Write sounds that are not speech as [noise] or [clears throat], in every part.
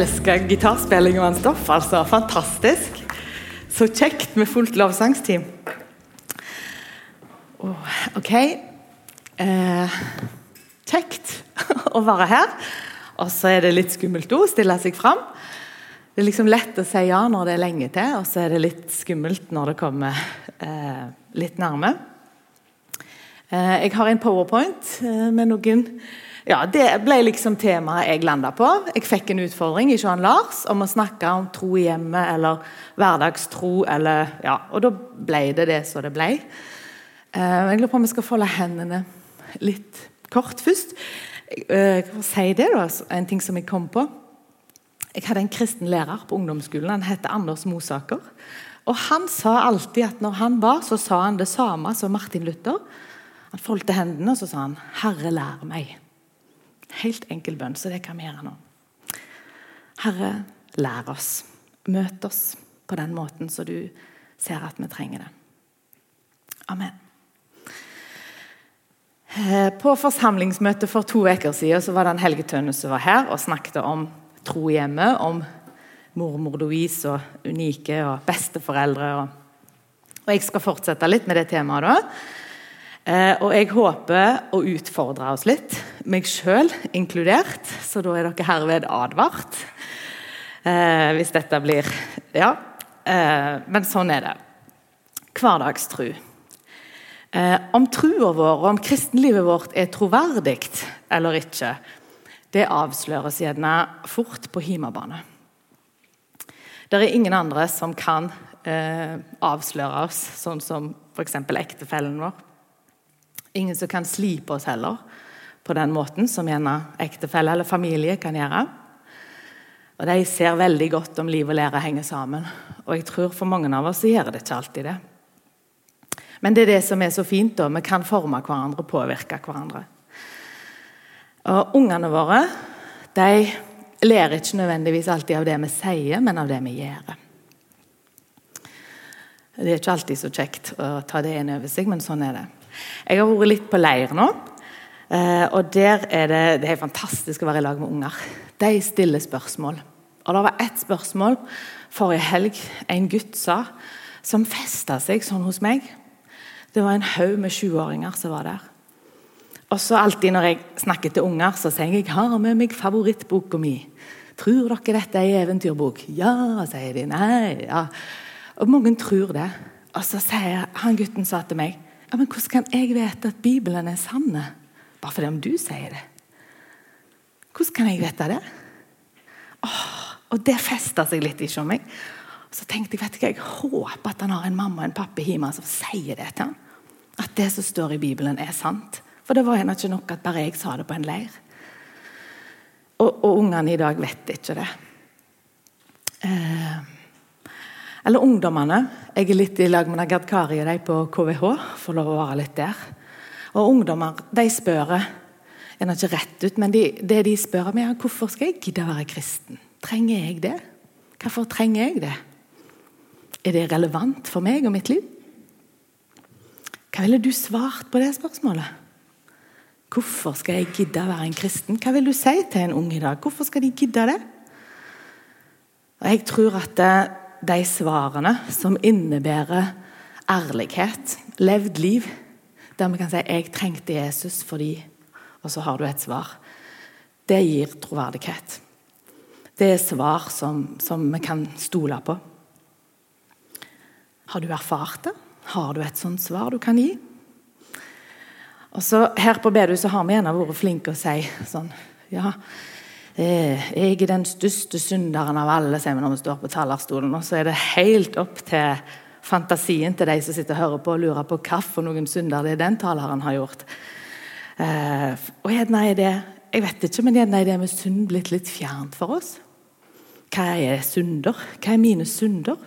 elsker gitarspilling og stoff. altså. Fantastisk. Så kjekt med fullt lovsangsteam. Oh, ok. Eh, kjekt [laughs] å være her. Og så er det litt skummelt å stille seg fram. Det er liksom lett å si ja når det er lenge til, og så er det litt skummelt når det kommer eh, litt nærme. Eh, jeg har en powerpoint eh, med noen ja, Det ble liksom temaet jeg landa på. Jeg fikk en utfordring i Jean Lars om å snakke om tro i hjemmet eller hverdagstro. Eller, ja, og da ble det det som det ble. Eh, jeg lurer på om vi skal folde hendene litt kort først. Jeg sier si det da, En ting som jeg kom på. Jeg hadde en kristen lærer på ungdomsskolen. Han het Anders Mosaker. Og Han sa alltid at når han var, så sa han det samme som Martin Luther. Han foldte hendene og så sa han, 'Herre, lær meg'. Helt enkel bønn, så det kan vi gjøre nå. Herre, lær oss. Møt oss på den måten så du ser at vi trenger det. Amen. Eh, på forsamlingsmøtet for to uker siden så var det en Helge Tønne som var her og snakket om tro hjemme, om mormor Louise og unike og besteforeldre. Og, og jeg skal fortsette litt med det temaet. da. Eh, og jeg håper å utfordre oss litt, meg sjøl inkludert. Så da er dere herved advart. Eh, hvis dette blir Ja. Eh, men sånn er det. Hverdagstru. Eh, om trua vår og om kristenlivet vårt er troverdig eller ikke, det avsløres gjerne fort på himabane. Det er ingen andre som kan eh, avsløre oss, sånn som f.eks. ektefellen vår. Ingen som kan slipe oss heller på den måten som gjerne ektefelle eller familie kan gjøre. Og De ser veldig godt om liv og lære henger sammen. Og jeg tror For mange av oss gjør det ikke alltid det. Men det er det som er så fint. da, Vi kan forme hverandre og påvirke hverandre. Og Ungene våre de lærer ikke nødvendigvis alltid av det vi sier, men av det vi gjør. Det er ikke alltid så kjekt å ta det inn over seg, men sånn er det. Jeg har vært litt på leir nå. Eh, og der er det, det er fantastisk å være i lag med unger. De stiller spørsmål. Og det var ett spørsmål forrige helg en gutt sa, som festa seg sånn hos meg. Det var en haug med 20-åringer som var der. Og så alltid når jeg snakker til unger, så sier jeg jeg har med meg favorittboka mi. Tror dere dette er eventyrbok? Ja, sier de. Nei, ja. Og mange tror det. Og så sier han gutten sa til meg ja, men hvordan kan jeg vite at Bibelen er sann? Bare fordi om du sier det. Hvordan kan jeg vite det? Åh, og det festa seg litt i meg. Så tenkte jeg vet ikke, jeg håper at han har en mamma og en pappa hjemme som sier det til han. At det som står i Bibelen, er sant. For det var ikke nok at bare jeg sa det på en leir. Og, og ungene i dag vet ikke det. Eh, eller ungdommene. Jeg er litt i lag med Gerd Kari og de på KVH. Får lov å være litt der. Og ungdommer de spør er ikke rett ut, men de, det de spør om, er hvorfor skal jeg gidde å være kristen. Trenger jeg det? Hvorfor trenger jeg det? Er det relevant for meg og mitt liv? Hva ville du svart på det spørsmålet? Hvorfor skal jeg gidde å være en kristen? Hva vil du si til en ung i dag? Hvorfor skal de gidde det? Og Jeg tror at de svarene som innebærer ærlighet, levd liv, der vi kan si 'jeg trengte Jesus fordi' Og så har du et svar. Det gir troverdighet. Det er svar som, som vi kan stole på. Har du erfart det? Har du et sånt svar du kan gi? Og så Her på bedehuset har vi gjerne vært flinke å si sånn Ja, jeg er den største synderen av alle, sier vi når vi står på talerstolen. Og så er det helt opp til fantasien til de som sitter og hører på og lurer på for noen synder det er den taleren har gjort. Eh, og gjerne er det jeg vet ikke, men gjerne er det med synd blitt litt fjernt for oss. Hva er synder? Hva er mine synder?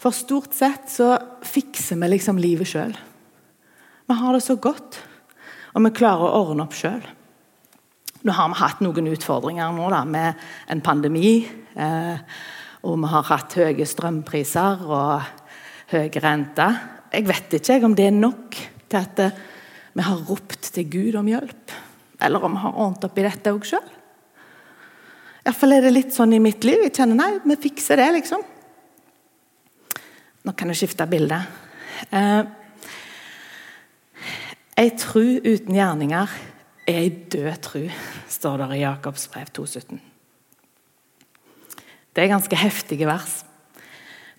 For stort sett så fikser vi liksom livet sjøl. Vi har det så godt, og vi klarer å ordne opp sjøl. Nå har vi hatt noen utfordringer nå da, med en pandemi. Eh, og vi har hatt høye strømpriser og høy rente. Jeg vet ikke om det er nok til at eh, vi har ropt til Gud om hjelp. Eller om vi har ordnet opp i dette òg sjøl. Iallfall er det litt sånn i mitt liv. Jeg kjenner nei, vi fikser det, liksom. Nå kan jeg skifte bilde. Eh, ei tru uten gjerninger er ei død tru, står det i Jakobs brev 2,17. Det er ganske heftige vers.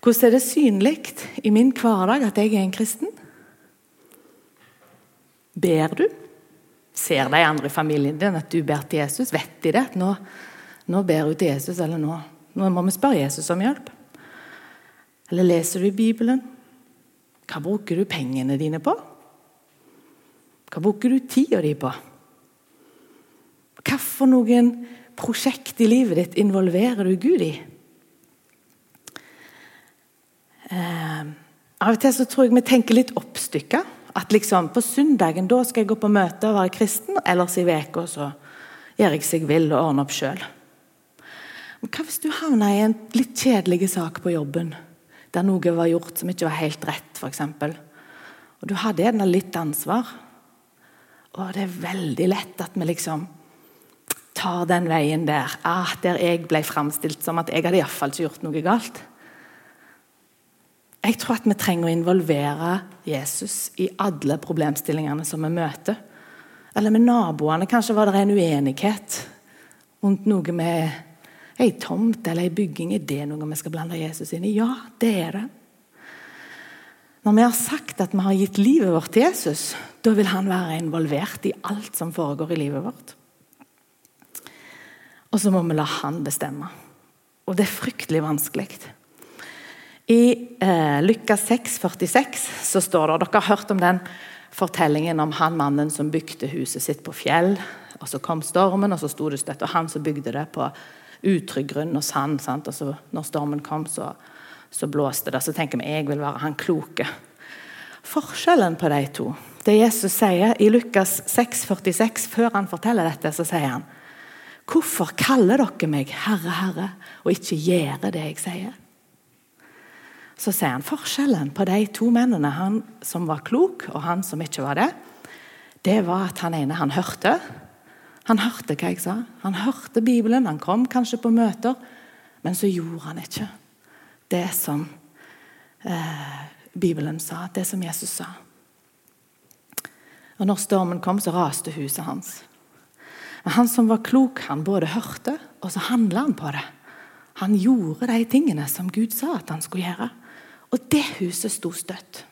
Hvordan er det synlig i min hverdag at jeg er en kristen? Ber du? Ser de andre i familien din at du ber til Jesus? Vet de det? Nå, nå ber hun til Jesus, eller nå, nå må vi spørre Jesus om hjelp. Eller leser du Bibelen? Hva bruker du pengene dine på? Hva bruker du tida di på? Hva for noen prosjekt i livet ditt involverer du Gud i? Eh, av og til så tror jeg vi tenker litt oppstykka. At liksom på søndagen da skal jeg gå på møte og være kristen, ellers i uka så gjør jeg seg vill og ordner opp sjøl. Hva hvis du havner i en litt kjedelig sak på jobben, der noe var gjort som ikke var helt rett, f.eks., og du hadde gjerne litt ansvar? Og det er veldig lett at vi liksom tar den veien der. Ah, der jeg ble framstilt som at jeg hadde iallfall ikke gjort noe galt. Jeg tror at vi trenger å involvere Jesus i alle problemstillingene som vi møter. Eller med naboene. Kanskje var det en uenighet rundt noe med ei tomt eller ei bygging. Er det noe vi skal blande Jesus inn i? Ja, det er det. Når vi har sagt at vi har gitt livet vårt til Jesus, da vil han være involvert i alt som foregår i livet vårt. Og så må vi la han bestemme. Og det er fryktelig vanskelig. I eh, Lukas 6, 46 så står det Dere har hørt om den fortellingen om han mannen som bygde huset sitt på fjell. og Så kom stormen, og så sto det støtt. Og han som bygde det på utrygg grunn og sand. Sant? Og så når stormen kom, så, så blåste det. Så tenker vi jeg vil være han kloke. Forskjellen på de to Det Jesus sier i Lukas 6, 46, før han forteller dette, så sier han Hvorfor kaller dere meg Herre, Herre, og ikke gjør det jeg sier? så ser han forskjellen på de to mennene. Han som var klok, og han som ikke var det. Det var at han ene han hørte. Han hørte hva jeg sa. Han hørte Bibelen, han kom kanskje på møter. Men så gjorde han ikke det som eh, Bibelen sa, det som Jesus sa. Og når stormen kom, så raste huset hans. Men han som var klok, han både hørte, og så handla han på det. Han gjorde de tingene som Gud sa at han skulle gjøre. Og det huset sto støtt.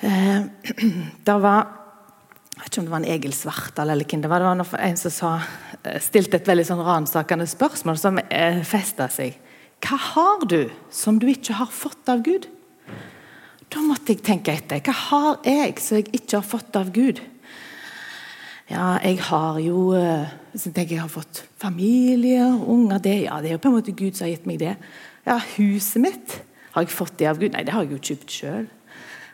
Eh, [clears throat] det var jeg vet ikke om det var en Egil Svartdal eller hvem det var. Det var en som sa, eh, stilte et veldig sånn ransakende spørsmål som eh, festa seg. Hva har du som du ikke har fått av Gud? Da måtte jeg tenke etter. Hva har jeg som jeg ikke har fått av Gud? Ja, jeg har jo eh, jeg har fått familie, unger det, ja, det er jo på en måte Gud som har gitt meg det. Ja, Huset mitt, har jeg fått det av Gud? Nei, det har jeg jo kjøpt sjøl.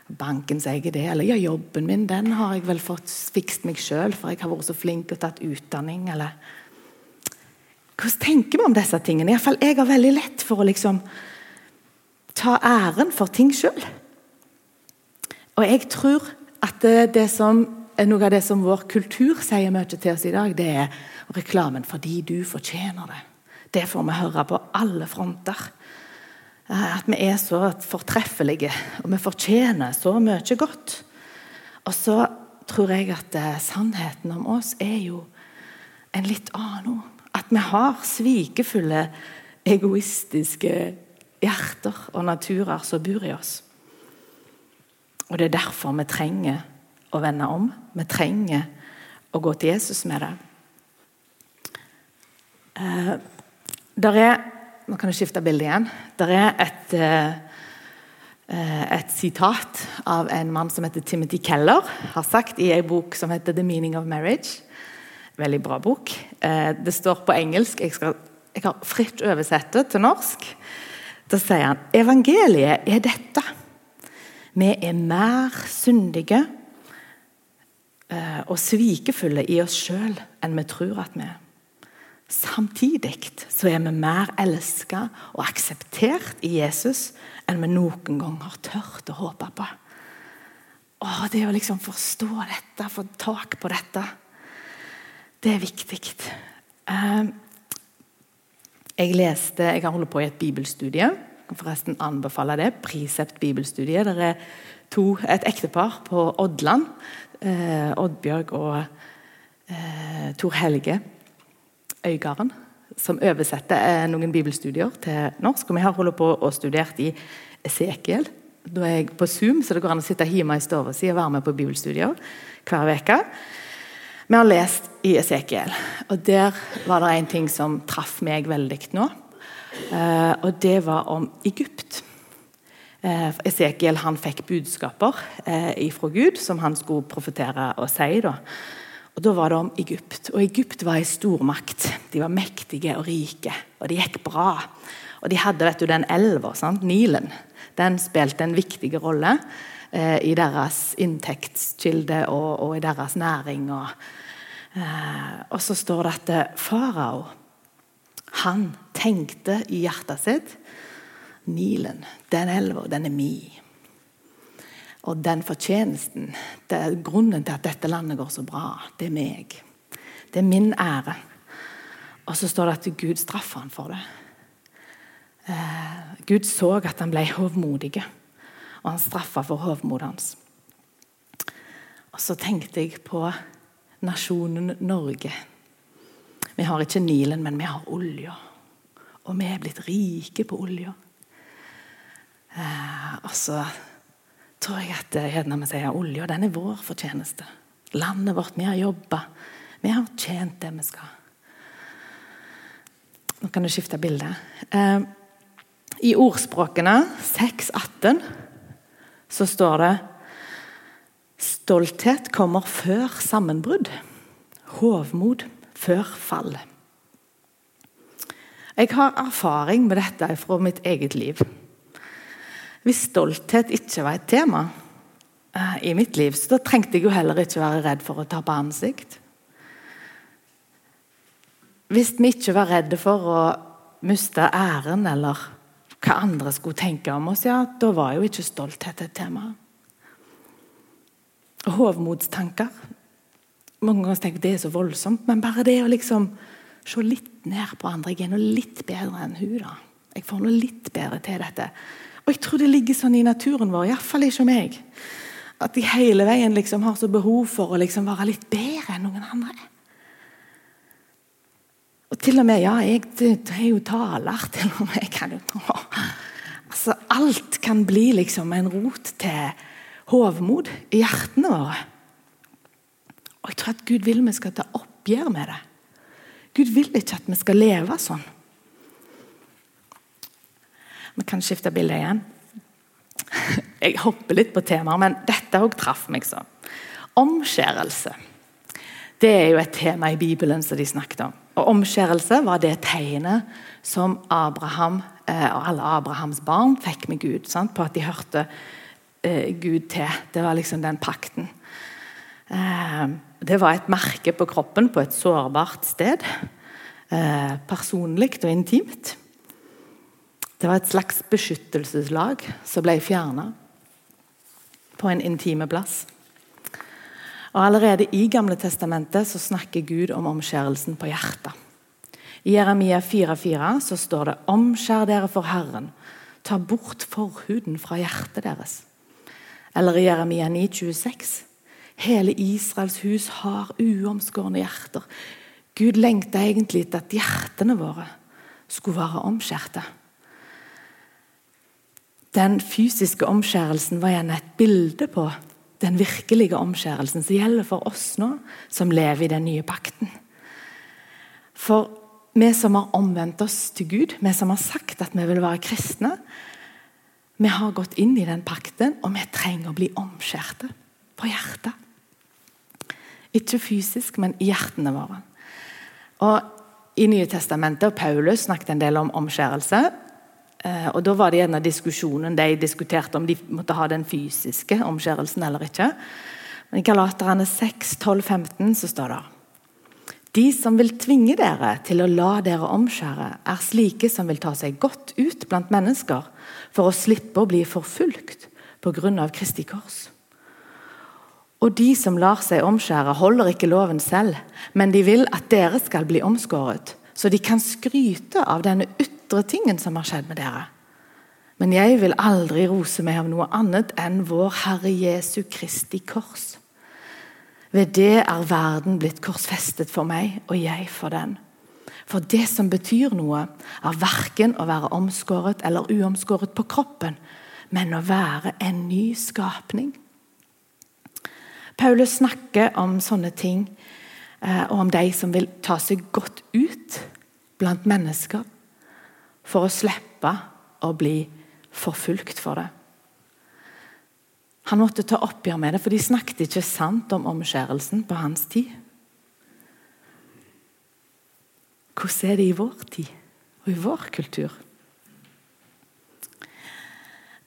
Banken sier det. Eller ja, jobben min den har jeg vel fått fikst meg sjøl, for jeg har vært så flink og tatt utdanning. eller... Hvordan tenker vi om disse tingene? Iallfall jeg har veldig lett for å liksom ta æren for ting sjøl. Og jeg tror at det, som noe av det som vår kultur sier mye til oss i dag, det er reklamen 'fordi du fortjener det'. Det får vi høre på alle fronter. Eh, at vi er så fortreffelige, og vi fortjener så mye godt. Og så tror jeg at eh, sannheten om oss er jo en litt annen. At vi har svikefulle, egoistiske hjerter og naturer som bor i oss. Og det er derfor vi trenger å vende om. Vi trenger å gå til Jesus med det. Eh, der er Nå kan du skifte bilde igjen. Der er et, eh, et sitat av en mann som heter Timothy Keller. Har sagt i en bok som heter 'The Meaning of Marriage'. Veldig bra bok. Eh, det står på engelsk. Jeg, skal, jeg har fritt oversett det til norsk. Da sier han evangeliet er dette. Vi er mer syndige Eh, og svikefulle i oss sjøl enn vi tror at vi er. Samtidig så er vi mer elska og akseptert i Jesus enn vi noen gang har tørt å håpe på. Åh, det å liksom forstå dette, få tak på dette Det er viktig. Uh, jeg leste, jeg har holdt på i et bibelstudie. Forresten anbefale det. Prisept bibelstudie. Det er to, et ektepar på Oddland. Eh, Oddbjørg og eh, Tor Helge Øygarden. Som oversetter noen bibelstudier til norsk. Og vi har holdt på og studert i Esekiel da er jeg på Zoom, så det går an å sitte hjemme i stua si og være med på bibelstudier hver uke. Vi har lest i Esekiel, og der var det en ting som traff meg veldig nå. Eh, og det var om Egypt. Eh, Esekiel han fikk budskaper eh, fra Gud som han skulle profetere og si. Da. Og Da var det om Egypt. Og Egypt var en stormakt. De var mektige og rike, og det gikk bra. Og de hadde vet du, den elva, Nilen den spilte en viktig rolle eh, i deres inntektskilde og, og, i deres næring. Og, eh, og så står det at eh, farao han tenkte i hjertet sitt Nilen, den elva, den er mi. Og den fortjenesten, det er grunnen til at dette landet går så bra, det er meg. Det er min ære. Og så står det at Gud straffer han for det. Eh, Gud så at han ble hovmodig, og han straffa for hovmodet hans. Og så tenkte jeg på nasjonen Norge. Vi har ikke Nilen, men vi har olja. Og vi er blitt rike på olja. Eh, og så tror jeg at eh, når vi sier olja, den er vår fortjeneste. Landet vårt, vi har jobba. Vi har tjent det vi skal. Nå kan du skifte bilde. Eh, i ordspråkene 6.18 så står det Stolthet kommer før sammenbrudd. Hovmod før fall. Jeg har erfaring med dette fra mitt eget liv. Hvis stolthet ikke var et tema eh, i mitt liv, så trengte jeg jo heller ikke være redd for å tape ansikt. Hvis vi ikke var redde for å miste æren eller hva andre skulle tenke om oss, ja, da var jo ikke stolthet et tema. Hovmodstanker. Mange ganger tenker jeg det er så voldsomt, men bare det å liksom se litt ned på andre Jeg er noe litt bedre enn hun da. Jeg får noe litt bedre til dette. Og jeg tror det ligger sånn i naturen vår, iallfall ikke meg, at jeg hele veien liksom har så behov for å liksom være litt bedre enn noen andre. Og til og med Ja, jeg er jo taler. til og med, kan jo, altså, Alt kan bli liksom en rot til hovmod i hjertene våre. Og jeg tror at Gud vil vi skal ta oppgjør med det. Gud vil ikke at vi skal leve sånn. Vi kan skifte bilde igjen. [laughs] Jeg hopper litt på temaet, men dette òg traff meg sånn. Omskjærelse. Det er jo et tema i Bibelen som de snakket om. Og Omskjærelse var det tegnet som Abraham eh, og alle Abrahams barn fikk med Gud. Sant? På at de hørte eh, Gud til. Det var liksom den pakten. Eh, det var et merke på kroppen på et sårbart sted. Eh, personlig og intimt. Det var et slags beskyttelseslag som ble fjerna på en intime plass. Og Allerede i Gamle Testamentet så snakker Gud om omskjærelsen på hjertet. I Jeremia 4,4 så står det 'Omskjær dere for Herren'. Ta bort forhuden fra hjertet deres. Eller i Jeremia 9,26. Hele Israels hus har uomskårne hjerter. Gud lengta egentlig etter at hjertene våre skulle være omskjærte. Den fysiske omskjærelsen var gjerne et bilde på den virkelige omskjærelsen som gjelder for oss nå, som lever i den nye pakten. For vi som har omvendt oss til Gud, vi som har sagt at vi vil være kristne, vi har gått inn i den pakten, og vi trenger å bli omskjærte på hjertet. Ikke fysisk, men i hjertene våre. Og I Nye Testamentet og Paulus snakket en del om omskjærelse. Eh, og Da var det gjerne diskusjonen de diskuterte om de måtte ha den fysiske omskjærelsen eller ikke. Men I Galaterne 6, 12, 15 så står det De som vil tvinge dere til å la dere omskjære, er slike som vil ta seg godt ut blant mennesker for å slippe å bli forfulgt pga. Kristi kors. Og de som lar seg omskjære, holder ikke loven selv, men de vil at dere skal bli omskåret, så de kan skryte av denne ytre tingen som har skjedd med dere. Men jeg vil aldri rose meg av noe annet enn vår Herre Jesu Kristi kors. Ved det er verden blitt korsfestet for meg, og jeg for den. For det som betyr noe, er verken å være omskåret eller uomskåret på kroppen, men å være en ny skapning. Paulus snakker om sånne ting, eh, og om de som vil ta seg godt ut blant mennesker for å slippe å bli forfulgt for det. Han måtte ta oppgjør med det, for de snakket ikke sant om omskjærelsen på hans tid. Hvordan er det i vår tid og i vår kultur?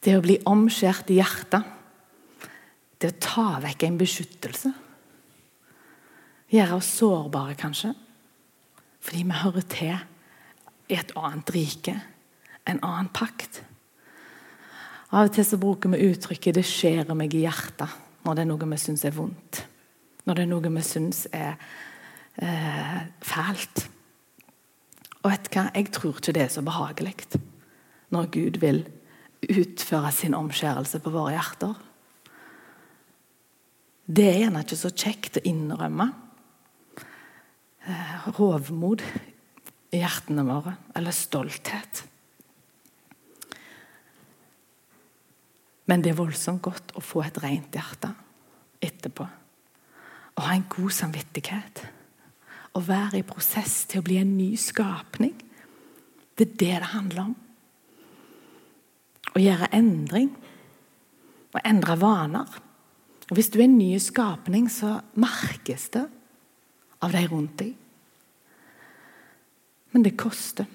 Det å bli omskjært i hjertet, det å ta vekk en beskyttelse. Gjøre oss sårbare, kanskje. Fordi vi hører til i et annet rike, en annen pakt. Av og til så bruker vi uttrykket 'det skjærer meg i hjertet' når det er noe vi syns er vondt. Når det er noe vi syns er eh, fælt. Og vet du hva? Jeg tror ikke det er så behagelig når Gud vil utføre sin omskjærelse på våre hjerter. Det er gjerne ikke så kjekt å innrømme eh, hovmod i hjertene våre, eller stolthet. Men det er voldsomt godt å få et rent hjerte etterpå. Å ha en god samvittighet. Å være i prosess til å bli en ny skapning. Det er det det handler om. Å gjøre endring. Å endre vaner. Og Hvis du er en ny skapning, så merkes det av de rundt deg. Men det koster.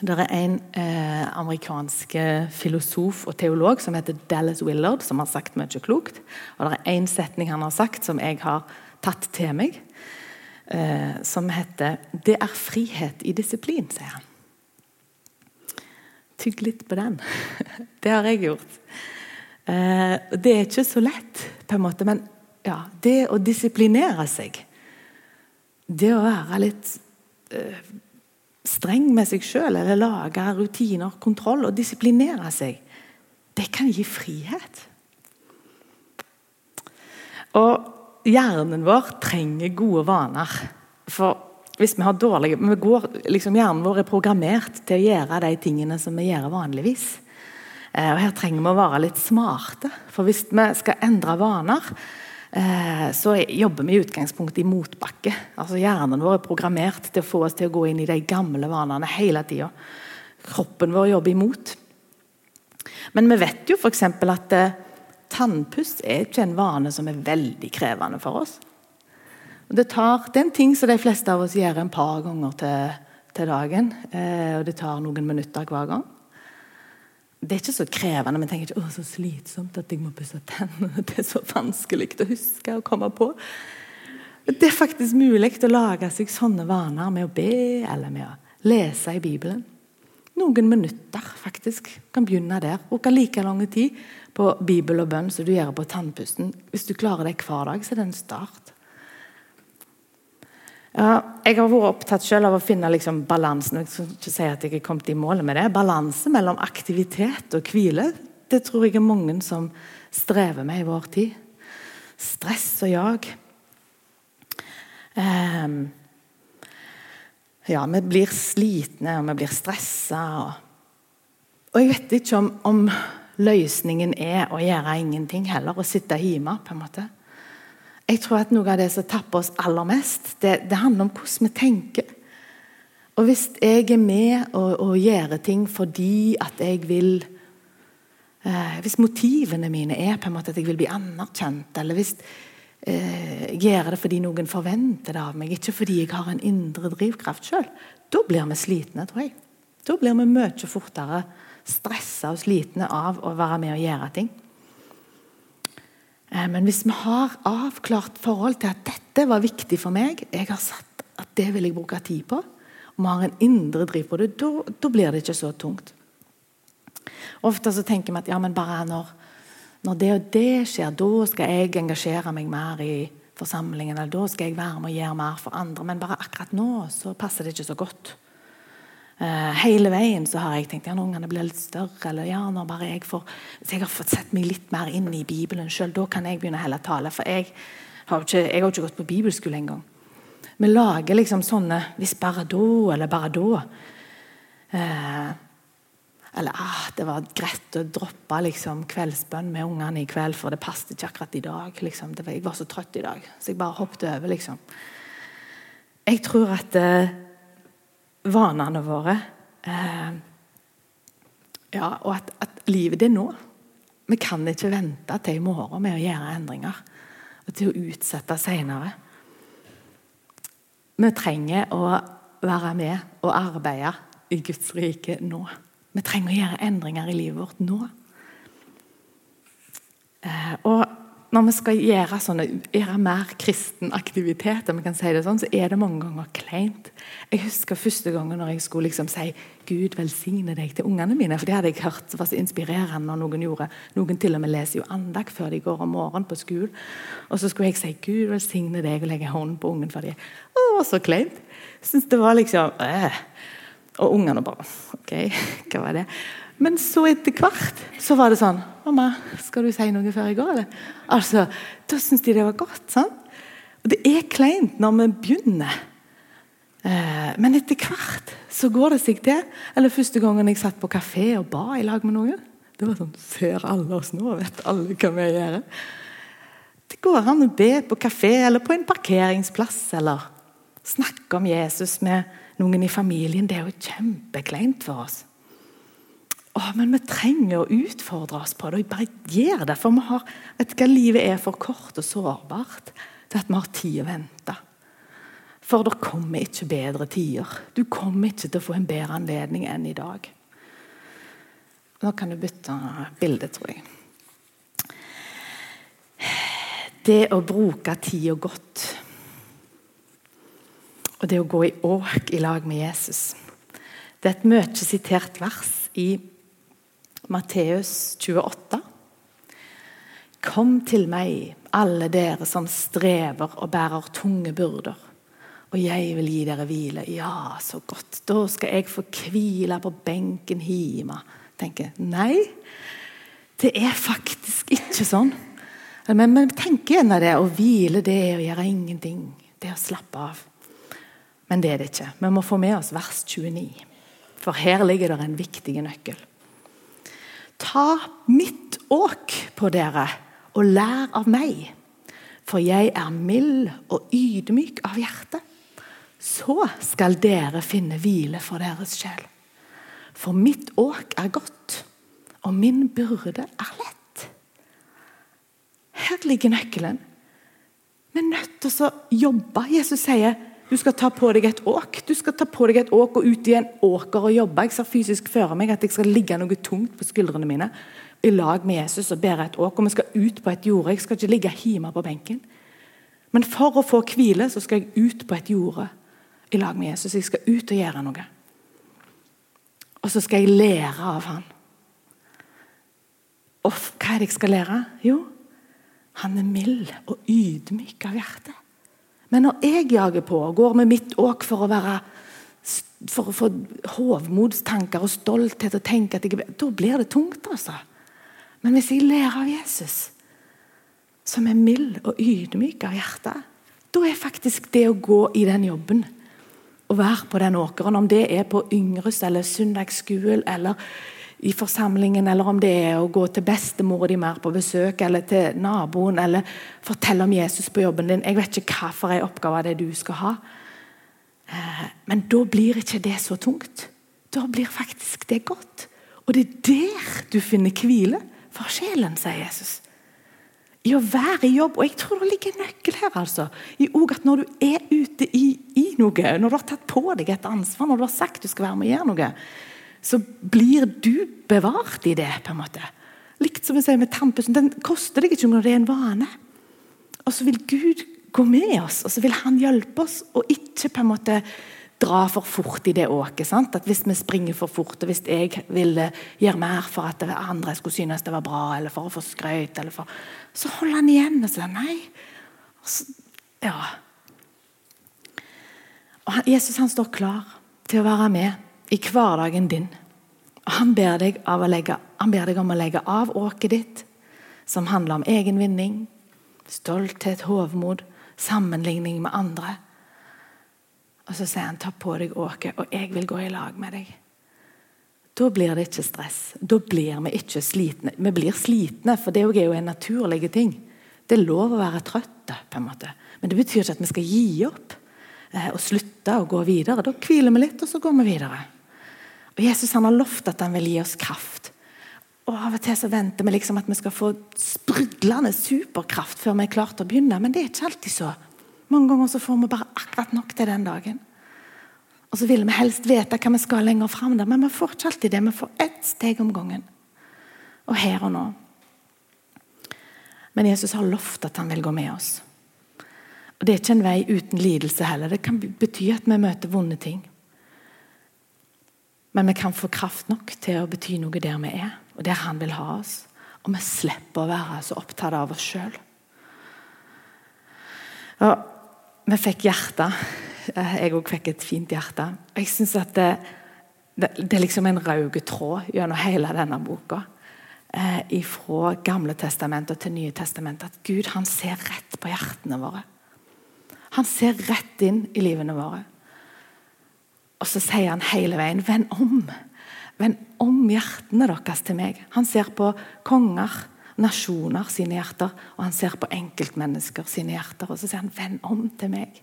Det er en eh, amerikansk filosof og teolog som heter Dallas Willard, som har sagt mye klokt. Og det er én setning han har sagt som jeg har tatt til meg, eh, som heter 'Det er frihet i disiplin', sier han. Tygg litt på den. [laughs] det har jeg gjort. Eh, det er ikke så lett, på en måte, men ja, det å disiplinere seg Det å være litt eh, streng med seg sjøl eller lage rutiner, kontroll og disiplinere seg, det kan gi frihet. Og hjernen vår trenger gode vaner. For hvis vi har dårlige vi går, liksom Hjernen vår er programmert til å gjøre de tingene som vi gjør vanligvis. Eh, og Her trenger vi å være litt smarte. For hvis vi skal endre vaner, Eh, så jobber vi i utgangspunktet i motbakke. Altså Hjernen vår er programmert til å få oss til å gå inn i de gamle vanene hele tida. Kroppen vår jobber imot. Men vi vet jo f.eks. at eh, tannpuss er ikke en vane som er veldig krevende for oss. Det, tar, det er en ting som de fleste av oss gjør en par ganger til, til dagen. Og det tar noen minutter hver gang det er ikke så krevende. Vi tenker ikke å, så slitsomt at jeg må pusse tennene. [laughs] Det er så vanskelig å huske å komme på. Det er faktisk mulig å lage seg sånne vaner med å be eller med å lese i Bibelen. Noen minutter, faktisk. Kan begynne der. Bruke like lang tid på Bibel og bønn som du gjør på tannpusten. Hvis du klarer det hver dag, så er det en start. Ja, jeg har vært opptatt selv av å finne liksom balansen jeg skal ikke si at jeg er kommet i mål med det, balanse mellom aktivitet og hvile. Det tror jeg er mange som strever med i vår tid. Stress og jag. Um, ja, vi blir slitne, og vi blir stressa. Og, og, jeg vet ikke om, om løsningen er å gjøre ingenting heller, å sitte hjemme. på en måte. Jeg tror at Noe av det som tapper oss aller mest, det, det handler om hvordan vi tenker. Og Hvis jeg er med og, og gjør ting fordi at jeg vil eh, Hvis motivene mine er på en måte at jeg vil bli anerkjent, eller hvis eh, jeg gjør det fordi noen forventer det av meg, ikke fordi jeg har en indre drivkraft sjøl, da blir vi slitne, tror jeg. Da blir vi mye fortere stressa og slitne av å være med og gjøre ting. Eh, men hvis vi har avklart forhold til at dette var viktig for meg, jeg har satt at det vil jeg bruke tid på, og vi har en indre driv på det, da blir det ikke så tungt. Ofte så tenker vi at ja, men bare når, Når det og det skjer, da skal jeg engasjere meg mer i forsamlingen. eller Da skal jeg være med og gjøre mer for andre. Men bare akkurat nå så passer det ikke så godt. Uh, hele veien så har jeg tenkt ja, når ungene blir litt større, eller ja, når bare jeg får Hvis jeg har fått sett meg litt mer inn i Bibelen sjøl, da kan jeg begynne å tale. For jeg har jo ikke, ikke gått på bibelskole engang. Vi lager liksom sånne 'hvis bare da', eller 'bare da'. Uh, eller ah, det var greit å droppe liksom, kveldsbønn med ungene i kveld, for det passet ikke akkurat i dag. Liksom. Var, jeg var så trøtt i dag, så jeg bare hoppet over. liksom. Jeg tror at eh, vanene våre eh, Ja, og at, at, livet det er nå. Vi kan ikke vente til i morgen med å gjøre endringer. Og til å utsette seinere. Vi trenger å være med og arbeide i Guds rike nå. Vi trenger å gjøre endringer i livet vårt nå. Eh, og når vi skal gjøre, sånne, gjøre mer kristen aktivitet, om vi kan si det sånn, så er det mange ganger kleint. Jeg husker første gangen når jeg skulle liksom si 'Gud velsigne deg' til ungene mine. For det hadde jeg hørt var så inspirerende når noen gjorde. Noen til og med leser jo andakt før de går om morgenen på skolen. Og så skulle jeg si 'Gud velsigne deg' og legge hånden på ungen for dem. Å, så kleint. Syns det var liksom øh. Og ungene bare OK, [laughs] hva var det? Men så etter hvert så var det sånn 'Mamma, skal du si noe før jeg går?' Altså, Da syns de det var godt. sant? Og Det er kleint når vi begynner. Eh, men etter hvert så går det seg til. Eller første gangen jeg satt på kafé og ba i lag med noen. Det var sånn Ser alle oss nå? Vet alle hva vi gjør? Det går an å be på kafé eller på en parkeringsplass eller snakke om Jesus med noen i familien, det er jo kjempekleint for oss. Åh, men vi trenger å utfordre oss på det. og bare gjør det, For vi har, vet hva, livet er for kort og sårbart til at vi har tid å vente. For det kommer ikke bedre tider. Du kommer ikke til å få en bedre anledning enn i dag. Nå kan du bytte bilde, tror jeg. Det å bruke tida godt og det å gå i åk i lag med Jesus. Det er et mye sitert vers i Matteus 28. Kom til meg, alle dere som strever og bærer tunge byrder, og jeg vil gi dere hvile. Ja, så godt. Da skal jeg få hvile på benken hjemme. Tenker nei, det er faktisk ikke sånn. Men vi tenker gjerne det. Å hvile, det er å gjøre ingenting. Det er å slappe av. Men det er det ikke. Vi må få med oss vers 29. For her ligger det en viktig nøkkel. Ta mitt åk på dere, og lær av meg. For jeg er mild og ydmyk av hjerte. Så skal dere finne hvile for deres sjel. For mitt åk er godt, og min byrde er lett. Her ligger nøkkelen. Vi er nødt til å jobbe. Jesus sier du skal ta på deg et åk Du skal ta på deg et åk og ut i en åker og jobbe. Jeg ser fysisk for meg at jeg skal ligge noe tungt på skuldrene mine i lag med Jesus og bære et åk. Og vi skal ut på et jorde. Jeg skal ikke ligge hjemme på benken. Men for å få hvile så skal jeg ut på et jorde i lag med Jesus. Jeg skal ut og gjøre noe. Og så skal jeg lære av han. Og hva er det jeg skal lære? Jo, han er mild og ydmyk av hjertet. Men når jeg jager på og går med mitt åk for å være for å få hovmodstanker og stolthet og tenke at jeg, Da blir det tungt, altså. Men hvis jeg lærer av Jesus, som er mild og ydmyk av hjertet, da er faktisk det å gå i den jobben å være på den åkeren, om det er på Yngres eller søndagsskolen eller i forsamlingen, eller om det er å gå til bestemor di mer på besøk, eller til naboen, eller fortelle om Jesus på jobben din. Jeg vet ikke hva for en oppgave det er du skal ha. Eh, men da blir ikke det så tungt. Da blir faktisk det godt. Og det er der du finner hvile for sjelen, sier Jesus. I å være i jobb. Og jeg tror det ligger en nøkkel her. altså. I at Når du er ute i, i noe, når du har tatt på deg et ansvar, når du har sagt du skal være med å gjøre noe, så blir du bevart i det. på en måte. Likt som vi sier med tannpussen. Den koster deg ikke når det er en vane. Og så vil Gud gå med oss, og så vil han hjelpe oss, og ikke på en måte dra for fort i det åket. Sant? At Hvis vi springer for fort, og hvis jeg ville gjøre mer for at andre skulle synes det var bra, eller for å få skrøyt, så holder han igjen og sier nei. Så, ja. Og Jesus han står klar til å være med i hverdagen din. Han ber, deg legge, han ber deg om å legge av åket ditt, som handler om egen vinning, stolthet, hovmod, sammenligning med andre. Og så sier han ta på deg åket, og jeg vil gå i lag med deg. Da blir det ikke stress. Da blir vi ikke slitne. Vi blir slitne, for det er jo en naturlig ting. Det er lov å være trøtte, på en måte. men det betyr ikke at vi skal gi opp eh, og slutte å gå videre. Da hviler vi litt, og så går vi videre. Og Jesus han har lovt at han vil gi oss kraft. Og Av og til så venter vi liksom at vi skal få sprudlende superkraft før vi er klart å begynne, men det er ikke alltid så. Mange ganger så får vi bare akkurat nok til den dagen. Og så vil vi helst vite hva vi skal lenger fram, men vi får ikke alltid det. Vi får ett steg om gangen. Og her og nå. Men Jesus har lovt at han vil gå med oss. Og Det er ikke en vei uten lidelse heller. Det kan bety at vi møter vonde ting. Men vi kan få kraft nok til å bety noe der vi er, og der han vil ha oss. Og vi slipper å være så opptatt av oss sjøl. Vi fikk hjerte. Jeg òg fikk et fint hjerte. Jeg synes at det, det, det, er liksom en rød tråd gjennom hele denne boka. Eh, fra Gamle testamentet til Nye testamentet. At Gud han ser rett på hjertene våre. Han ser rett inn i livene våre. Og så sier han hele veien 'vend om'. Vend om hjertene deres til meg. Han ser på konger, nasjoner sine hjerter, og han ser på enkeltmennesker sine hjerter. Og så sier han 'vend om til meg'.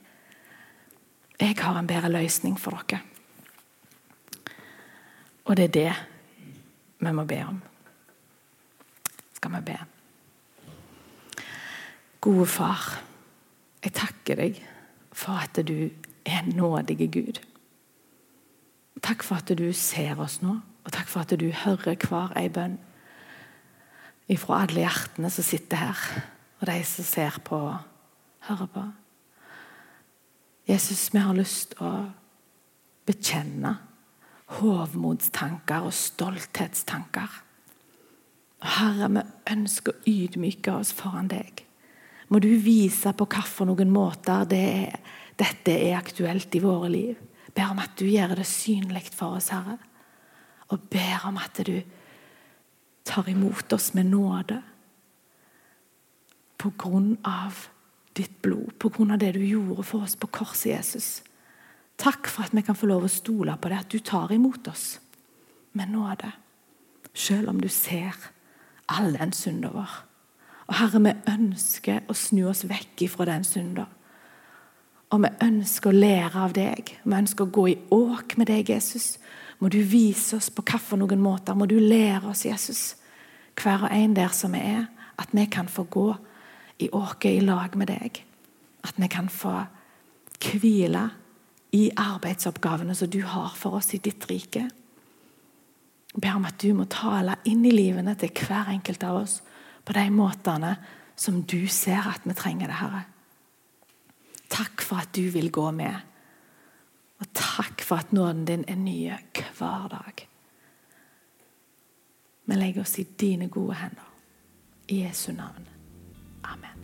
Jeg har en bedre løsning for dere. Og det er det vi må be om. Skal vi be? Gode far, jeg takker deg for at du er en nådig Gud. Takk for at du ser oss nå, og takk for at du hører hver ei bønn ifra alle hjertene som sitter her, og de som ser på og hører på. Jesus, vi har lyst til å bekjenne hovmodstanker og stolthetstanker. Herre, vi ønsker å ydmyke oss foran deg. Må du vise på hvilke måter det er, dette er aktuelt i våre liv. Ber om at du gjør det synlig for oss, Herre. Og ber om at du tar imot oss med nåde. På grunn av ditt blod, på grunn av det du gjorde for oss på korset, Jesus. Takk for at vi kan få lov å stole på det, at du tar imot oss med nåde. Selv om du ser all den synda vår. Og Herre, vi ønsker å snu oss vekk ifra den synda. Og vi ønsker å lære av deg. Vi ønsker å gå i åk med deg, Jesus. Må du vise oss på hvilke måter. Må du lære oss, Jesus, hver og en der som vi er, at vi kan få gå i åket i lag med deg. At vi kan få hvile i arbeidsoppgavene som du har for oss i ditt rike. Jeg ber om at du må tale inn i livene til hver enkelt av oss på de måtene som du ser at vi trenger det, Herre. Takk for at du vil gå med. Og takk for at nåden din er nye hver dag. Vi legger oss i dine gode hender. I Jesu navn. Amen.